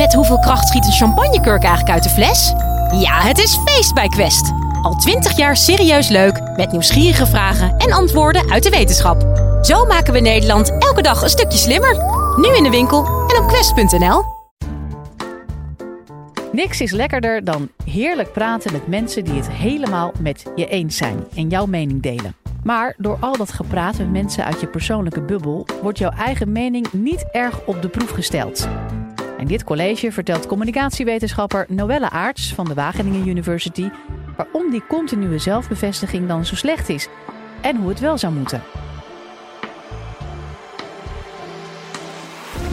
Met hoeveel kracht schiet een champagnekurk eigenlijk uit de fles? Ja, het is feest bij Quest. Al twintig jaar serieus leuk, met nieuwsgierige vragen en antwoorden uit de wetenschap. Zo maken we Nederland elke dag een stukje slimmer. Nu in de winkel en op quest.nl. Niks is lekkerder dan heerlijk praten met mensen die het helemaal met je eens zijn en jouw mening delen. Maar door al dat gepraat met mensen uit je persoonlijke bubbel wordt jouw eigen mening niet erg op de proef gesteld. In dit college vertelt communicatiewetenschapper Noelle Aarts van de Wageningen University waarom die continue zelfbevestiging dan zo slecht is en hoe het wel zou moeten.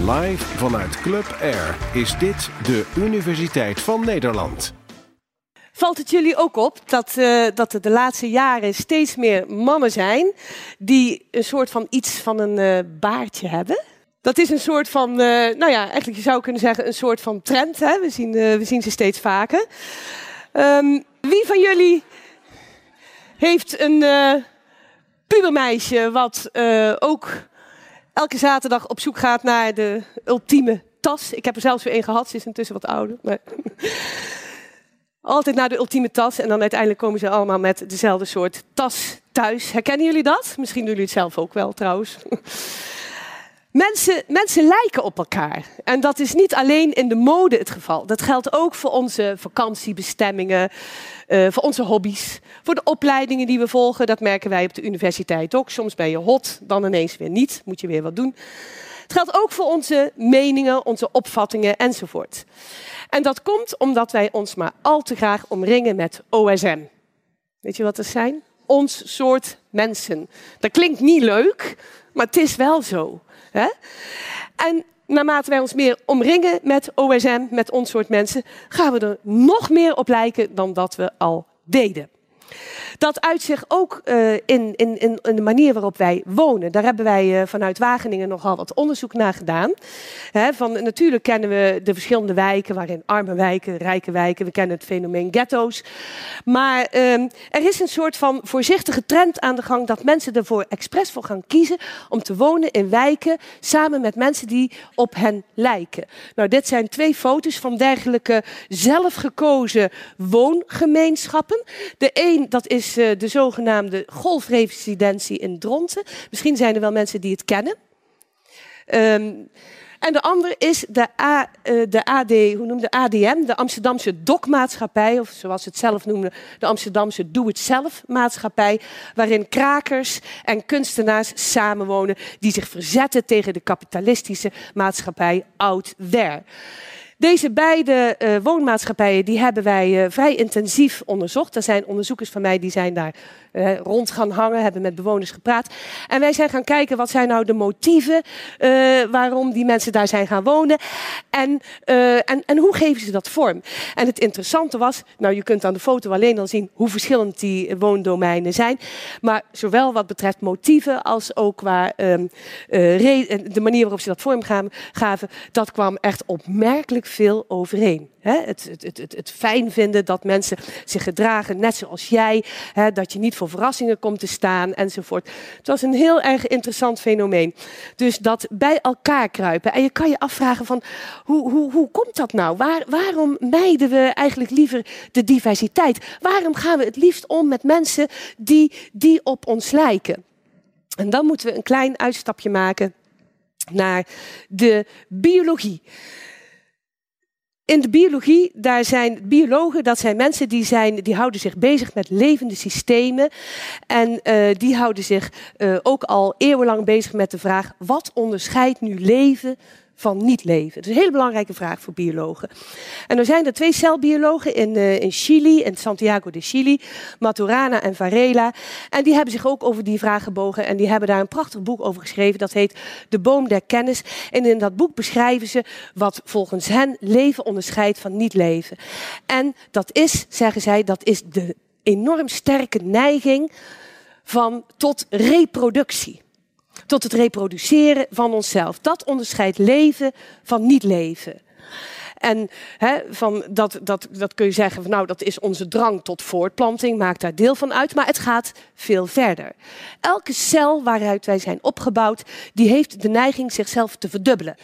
Live vanuit Club Air is dit de Universiteit van Nederland. Valt het jullie ook op dat, uh, dat er de laatste jaren steeds meer mannen zijn die een soort van iets van een uh, baardje hebben? Dat is een soort van, uh, nou ja, eigenlijk je zou kunnen zeggen een soort van trend. Hè? We, zien, we zien ze steeds vaker. Um, wie van jullie heeft een pubermeisje wat ook elke zaterdag op zoek gaat naar de ultieme tas? Ik heb er zelfs weer een gehad, ze is intussen wat ouder. Maar altijd naar de ultieme tas. En dan uiteindelijk komen ze allemaal met dezelfde soort tas thuis. Herkennen jullie dat? Misschien doen jullie het zelf ook wel trouwens. Mensen, mensen lijken op elkaar. En dat is niet alleen in de mode het geval. Dat geldt ook voor onze vakantiebestemmingen, uh, voor onze hobby's, voor de opleidingen die we volgen. Dat merken wij op de universiteit ook. Soms ben je hot, dan ineens weer niet. Moet je weer wat doen. Het geldt ook voor onze meningen, onze opvattingen enzovoort. En dat komt omdat wij ons maar al te graag omringen met OSM. Weet je wat dat zijn? Ons soort mensen. Dat klinkt niet leuk, maar het is wel zo. Hè? En naarmate wij ons meer omringen met OSM, met ons soort mensen, gaan we er nog meer op lijken dan dat we al deden. Dat uit zich ook uh, in, in, in, de manier waarop wij wonen. Daar hebben wij uh, vanuit Wageningen nogal wat onderzoek naar gedaan. Van, natuurlijk kennen we de verschillende wijken, waarin arme wijken, rijke wijken. We kennen het fenomeen ghetto's. Maar uh, er is een soort van voorzichtige trend aan de gang dat mensen ervoor expres voor gaan kiezen om te wonen in wijken samen met mensen die op hen lijken. Nou, dit zijn twee foto's van dergelijke zelfgekozen woongemeenschappen. De een, dat is uh, de zogenaamde golfresidentie in Dronten. Misschien zijn er wel mensen die het kennen. Um, en de andere is de, A, uh, de AD, hoe noemde ADM, de Amsterdamse Dokmaatschappij, of zoals het zelf noemden, de Amsterdamse Doe-het-zelf maatschappij, waarin krakers en kunstenaars samenwonen die zich verzetten tegen de kapitalistische maatschappij out there. Deze beide uh, woonmaatschappijen die hebben wij uh, vrij intensief onderzocht. Er zijn onderzoekers van mij die zijn daar uh, rond gaan hangen, hebben met bewoners gepraat. En wij zijn gaan kijken wat zijn nou de motieven waarom die mensen daar zijn gaan wonen. En, en, en hoe geven ze dat vorm? En het interessante was, nou je kunt aan de foto alleen al zien hoe verschillend die woondomeinen zijn. Maar zowel wat betreft motieven als ook qua um, de manier waarop ze dat vorm gaven, dat kwam echt opmerkelijk veel overeen. Het, het, het, het, fijn vinden dat mensen zich gedragen net zoals jij, dat je niet voor verrassingen komt te staan enzovoort. Het was een heel erg interessant fenomeen. Dus dat bij elkaar kruipen. En je kan je afvragen van hoe, hoe, hoe komt dat nou? Waar, waarom mijden we eigenlijk liever de diversiteit? Waarom gaan we het liefst om met mensen die, die op ons lijken? En dan moeten we een klein uitstapje maken naar de biologie. In de biologie, daar zijn biologen, dat zijn mensen die, zijn, die houden zich bezig met levende systemen. En uh, die houden zich uh, ook al eeuwenlang bezig met de vraag, wat onderscheidt nu leven van niet leven? Dat is een hele belangrijke vraag voor biologen. En er zijn er twee celbiologen in, uh, in Chili, in Santiago de Chili, Maturana en Varela. En die hebben zich ook over die vraag gebogen en die hebben daar een prachtig boek over geschreven. Dat heet De Boom der Kennis. En in dat boek beschrijven ze wat volgens hen leven onderscheidt van niet leven. En dat is, zeggen zij, dat is de enorm sterke neiging van tot reproductie tot het reproduceren van onszelf. Dat onderscheidt leven van niet leven. En van dat, dat, dat kun je zeggen, van, nou dat is onze drang tot voortplanting, maakt daar deel van uit, maar het gaat veel verder. Elke cel waaruit wij zijn opgebouwd, die heeft de neiging zichzelf te verdubbelen.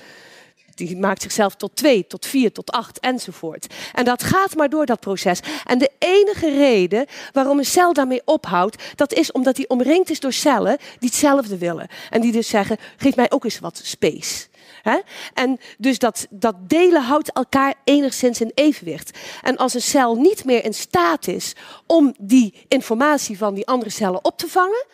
Die maakt zichzelf tot twee, tot vier, tot acht enzovoort. En dat gaat maar door dat proces. En de enige reden waarom een cel daarmee ophoudt, dat is omdat hij omringd is door cellen die hetzelfde willen. En die dus zeggen, geef mij ook eens wat space. En dus dat, dat delen houdt elkaar enigszins in evenwicht. En als een cel niet meer in staat is om die informatie van die andere cellen op te vangen,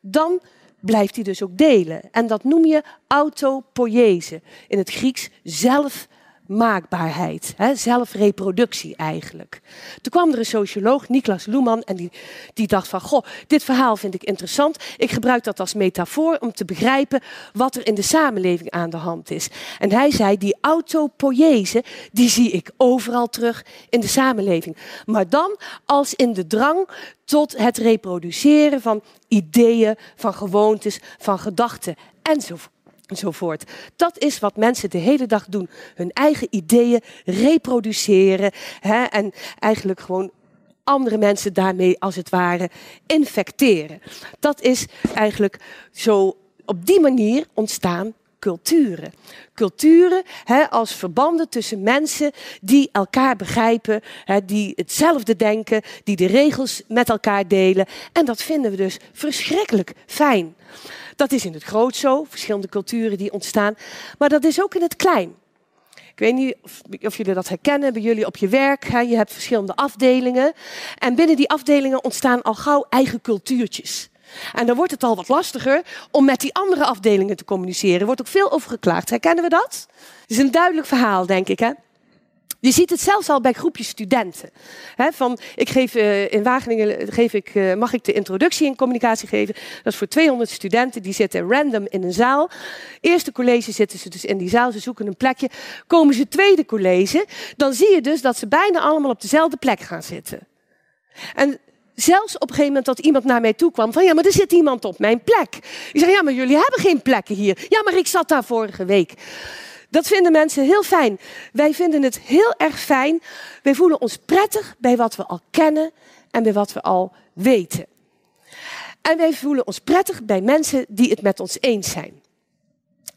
dan blijft hij dus ook delen. En dat noem je autopoiese. In het Grieks zelf maakbaarheid, hè, zelfreproductie eigenlijk. Toen kwam er een socioloog, Niklas Luhmann, en die, die dacht van, goh, dit verhaal vind ik interessant. Ik gebruik dat als metafoor om te begrijpen wat er in de samenleving aan de hand is. En hij zei, die autopoiese, die zie ik overal terug in de samenleving. Maar dan als in de drang tot het reproduceren van ideeën, van gewoontes, van gedachten enzovoort enzovoort. Dat is wat mensen de hele dag doen. Hun eigen ideeën reproduceren hè, en eigenlijk gewoon andere mensen daarmee als het ware infecteren. Dat is eigenlijk zo op die manier ontstaan culturen. Culturen hè, als verbanden tussen mensen die elkaar begrijpen, hè, die hetzelfde denken, die de regels met elkaar delen. En dat vinden we dus verschrikkelijk fijn. Dat is in het groot zo, verschillende culturen die ontstaan. Maar dat is ook in het klein. Ik weet niet of, of, jullie dat herkennen bij jullie op je werk. Hè? Je hebt verschillende afdelingen. En binnen die afdelingen ontstaan al gauw eigen cultuurtjes. En dan wordt het al wat lastiger om met die andere afdelingen te communiceren. Er wordt ook veel over geklaagd. Herkennen we dat? Het is een duidelijk verhaal, denk ik. Hè? Je ziet het zelfs al bij groepjes studenten. van, ik geef, uh, in Wageningen geef ik, uh, mag ik de introductie in communicatie geven. Dat is voor 200 studenten, die zitten random in een zaal. Eerste college zitten ze dus in die zaal, ze zoeken een plekje. Komen ze tweede college, dan zie je dus dat ze bijna allemaal op dezelfde plek gaan zitten. En zelfs op een gegeven moment dat iemand naar mij toe kwam van ja, maar er zit iemand op mijn plek. Ik zeg ja, maar jullie hebben geen plekken hier. Ja, maar ik zat daar vorige week. Dat vinden mensen heel fijn. Wij vinden het heel erg fijn. Wij voelen ons prettig bij wat we al kennen en bij wat we al weten. En wij voelen ons prettig bij mensen die het met ons eens zijn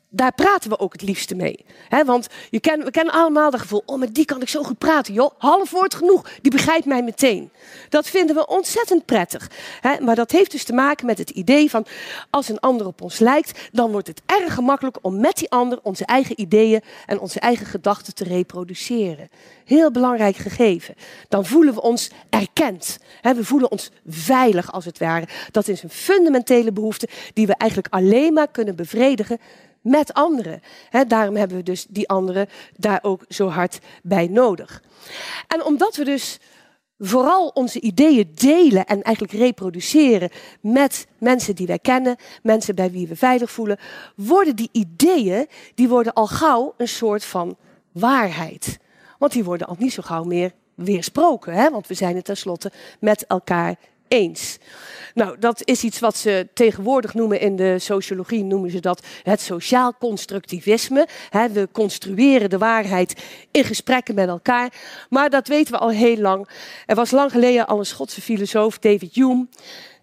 daar praten we ook het liefste mee. want je we kennen allemaal dat gevoel, oh, met die kan ik zo goed praten. Joh, half woord genoeg, die begrijpt mij meteen. Dat vinden we ontzettend prettig. maar dat heeft dus te maken met het idee van, als een ander op ons lijkt, dan wordt het erg gemakkelijk om met die ander onze eigen ideeën en onze eigen gedachten te reproduceren. Heel belangrijk gegeven. Dan voelen we ons erkend. we voelen ons veilig als het ware. Dat is een fundamentele behoefte die we eigenlijk alleen maar kunnen bevredigen met anderen. daarom hebben we dus die anderen daar ook zo hard bij nodig. En omdat we dus vooral onze ideeën delen en eigenlijk reproduceren met mensen die wij kennen, mensen bij wie we veilig voelen, worden die ideeën, die worden al gauw een soort van waarheid. Want die worden al niet zo gauw meer weersproken, hè? want we zijn het tenslotte met elkaar eens. Nou, dat is iets wat ze tegenwoordig noemen in de sociologie, noemen ze dat het sociaal constructivisme. we construeren de waarheid in gesprekken met elkaar. Maar dat weten we al heel lang. Er was lang geleden al een Schotse filosoof, David Hume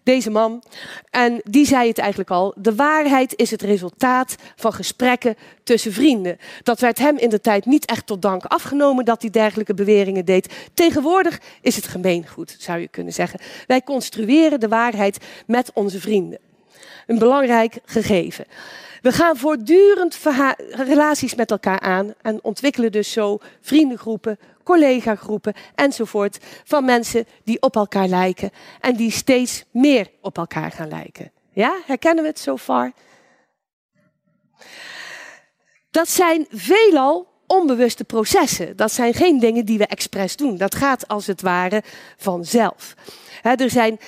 deze man. En die zei het eigenlijk al. De waarheid is het resultaat van gesprekken tussen vrienden. Dat werd hem in de tijd niet echt tot dank afgenomen dat hij dergelijke beweringen deed. Tegenwoordig is het gemeengoed, zou je kunnen zeggen. Wij construeren de waarheid met onze vrienden. Een belangrijk gegeven. We gaan voortdurend relaties met elkaar aan en ontwikkelen dus zo vriendengroepen, collegagroepen enzovoort van mensen die op elkaar lijken en die steeds meer op elkaar gaan lijken. Ja, herkennen we het zo far? Dat zijn veelal onbewuste processen. Dat zijn geen dingen die we expres doen. Dat gaat als het ware vanzelf. er zijn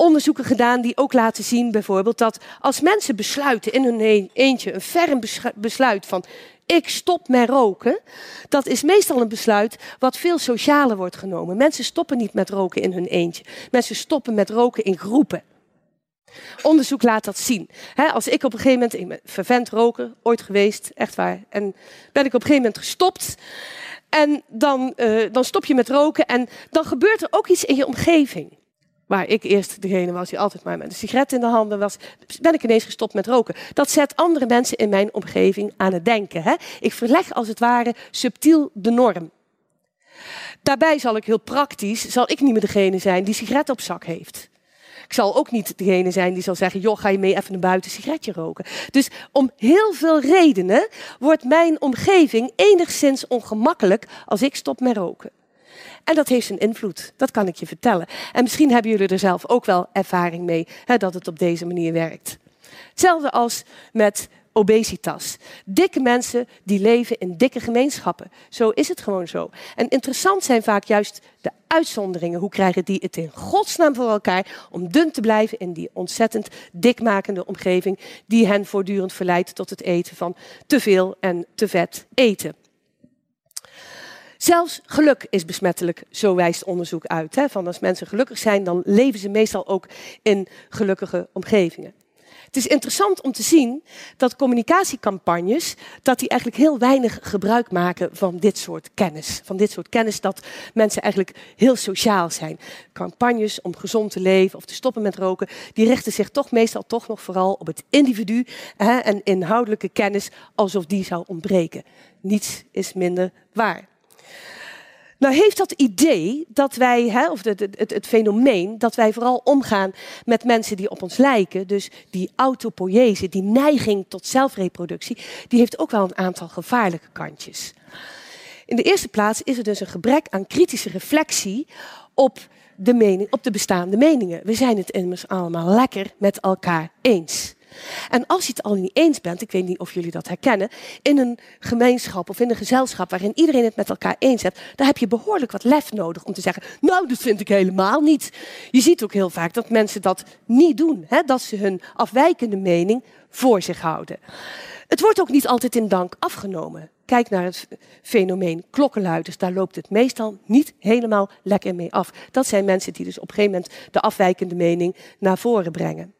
onderzoeken gedaan die ook laten zien bijvoorbeeld dat als mensen besluiten in hun eentje een ferm besluit van ik stop met roken, dat is meestal een besluit wat veel socialer wordt genomen. Mensen stoppen niet met roken in hun eentje. Mensen stoppen met roken in groepen. Onderzoek laat dat zien. als ik op een gegeven moment, ik ben vervent roken, ooit geweest, echt waar. En ben ik op een gegeven moment gestopt. En dan, uh, dan stop je met roken en dan gebeurt er ook iets in je omgeving. Waar ik eerst degene was die altijd maar met een sigaret in de handen was, ben ik ineens gestopt met roken. Dat zet andere mensen in mijn omgeving aan het denken. Hè? Ik verleg als het ware subtiel de norm. Daarbij zal ik heel praktisch, zal ik niet meer degene zijn die sigaret op zak heeft. Ik zal ook niet degene zijn die zal zeggen, joh, ga je mee even naar buiten sigaretje roken. Dus om heel veel redenen wordt mijn omgeving enigszins ongemakkelijk als ik stop met roken. En dat heeft een invloed, dat kan ik je vertellen. En misschien hebben jullie er zelf ook wel ervaring mee hè, dat het op deze manier werkt. Hetzelfde als met obesitas. Dikke mensen die leven in dikke gemeenschappen. Zo is het gewoon zo. En interessant zijn vaak juist de uitzonderingen. Hoe krijgen die het in godsnaam voor elkaar om dun te blijven in die ontzettend dikmakende omgeving die hen voortdurend verleidt tot het eten van te veel en te vet eten. Zelfs geluk is besmettelijk, zo wijst onderzoek uit. Hè? Van als mensen gelukkig zijn, dan leven ze meestal ook in gelukkige omgevingen. Het is interessant om te zien dat communicatiecampagnes, dat die eigenlijk heel weinig gebruik maken van dit soort kennis. Van dit soort kennis dat mensen eigenlijk heel sociaal zijn. Campagnes om gezond te leven of te stoppen met roken, die richten zich toch meestal toch nog vooral op het individu hè, en inhoudelijke kennis alsof die zou ontbreken. Niets is minder waar. Nou heeft dat idee dat wij, hè, of het, het, het, fenomeen, dat wij vooral omgaan met mensen die op ons lijken, dus die autopoïese, die neiging tot zelfreproductie, die heeft ook wel een aantal gevaarlijke kantjes. In de eerste plaats is er dus een gebrek aan kritische reflectie op de, mening, op de bestaande meningen. We zijn het immers allemaal lekker met elkaar eens. En als je het al niet eens bent, ik weet niet of jullie dat herkennen, in een gemeenschap of in een gezelschap waarin iedereen het met elkaar eens heeft, dan heb je behoorlijk wat lef nodig om te zeggen, nou, dat vind ik helemaal niet. Je ziet ook heel vaak dat mensen dat niet doen, hè? dat ze hun afwijkende mening voor zich houden. Het wordt ook niet altijd in dank afgenomen. Kijk naar het fenomeen klokkenluiders. Daar loopt het meestal niet helemaal lekker mee af. Dat zijn mensen die dus op een gegeven moment de afwijkende mening naar voren brengen.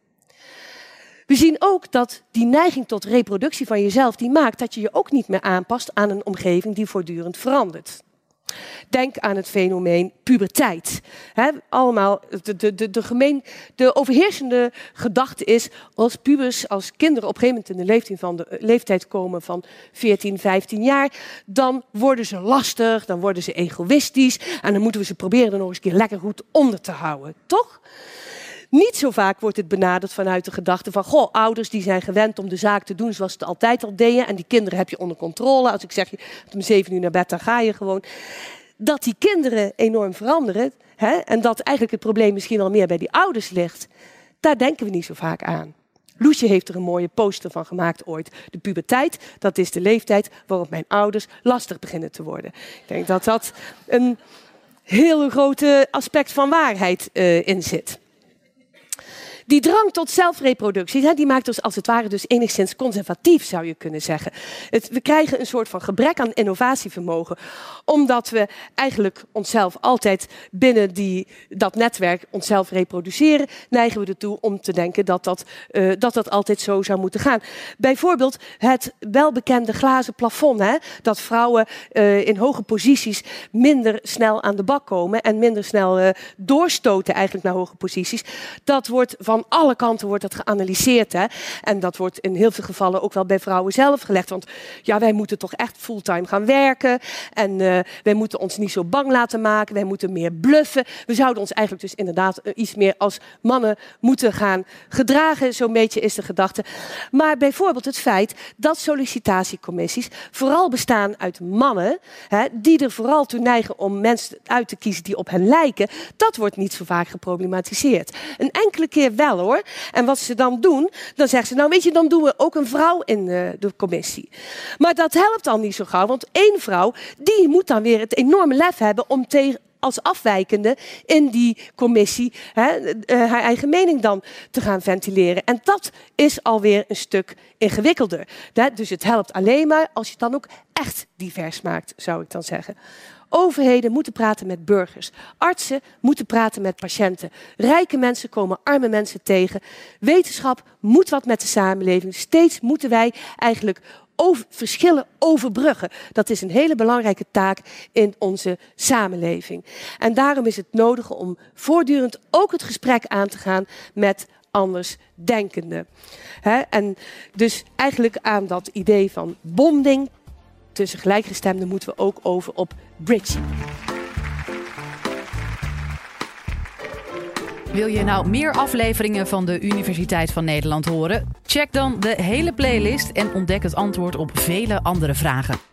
We zien ook dat die neiging tot reproductie van jezelf, die maakt dat je je ook niet meer aanpast aan een omgeving die voortdurend verandert. Denk aan het fenomeen puberteit. allemaal, de, de, de, de, gemeen, de overheersende gedachte is, als pubers, als kinderen op een gegeven moment in de leeftijd, van de, leeftijd komen van 14, 15 jaar, dan worden ze lastig, dan worden ze egoïstisch en dan moeten we ze proberen er nog eens een keer lekker goed onder te houden. Toch? Niet zo vaak wordt het benaderd vanuit de gedachte van, goh, ouders die zijn gewend om de zaak te doen zoals ze het altijd al deden. En die kinderen heb je onder controle. Als ik zeg, je om zeven uur naar bed, dan ga je gewoon. Dat die kinderen enorm veranderen. Hè, en dat eigenlijk het probleem misschien al meer bij die ouders ligt. Daar denken we niet zo vaak aan. Loesje heeft er een mooie poster van gemaakt ooit. De puberteit, dat is de leeftijd waarop mijn ouders lastig beginnen te worden. Ik denk dat dat een heel grote aspect van waarheid uh, in zit. Die drang tot zelfreproductie, die maakt ons als het ware dus enigszins conservatief, zou je kunnen zeggen. Het, we krijgen een soort van gebrek aan innovatievermogen, omdat we eigenlijk onszelf altijd binnen die, dat netwerk onszelf reproduceren, neigen we ertoe om te denken dat dat, uh, dat dat altijd zo zou moeten gaan. Bijvoorbeeld het welbekende glazen plafond, hè, dat vrouwen uh, in hoge posities minder snel aan de bak komen en minder snel uh, doorstoten eigenlijk naar hoge posities. Dat wordt van van alle kanten wordt dat geanalyseerd. Hè? En dat wordt in heel veel gevallen ook wel bij vrouwen zelf gelegd. Want ja, wij moeten toch echt fulltime gaan werken. En uh, wij moeten ons niet zo bang laten maken. Wij moeten meer bluffen. We zouden ons eigenlijk dus inderdaad eh, iets meer als mannen moeten gaan gedragen. Zo'n beetje is de gedachte. Maar bijvoorbeeld het feit dat sollicitatiecommissies vooral bestaan uit mannen. Hè, die er vooral toe neigen om mensen uit te kiezen die op hen lijken. Dat wordt niet zo vaak geproblematiseerd. Een enkele keer wel hoor. En wat ze dan doen, dan zeggen ze, nou weet je, dan doen we ook een vrouw in de, de commissie. Maar dat helpt al niet zo gauw, want één vrouw, die moet dan weer het enorme lef hebben om tegen als afwijkende in die commissie hè, eh, haar eigen mening dan te gaan ventileren. En dat is alweer een stuk ingewikkelder. Dus het helpt alleen maar als je het dan ook echt divers maakt, zou ik dan zeggen. Overheden moeten praten met burgers. Artsen moeten praten met patiënten. Rijke mensen komen arme mensen tegen. Wetenschap moet wat met de samenleving. Steeds moeten wij eigenlijk over, verschillen overbruggen. Dat is een hele belangrijke taak in onze samenleving. En daarom is het nodig om voortdurend ook het gesprek aan te gaan met andersdenkenden. en dus eigenlijk aan dat idee van bonding tussen gelijkgestemden moeten we ook over op bridging. Wil je nou meer afleveringen van de Universiteit van Nederland horen? Check dan de hele playlist en ontdek het antwoord op vele andere vragen.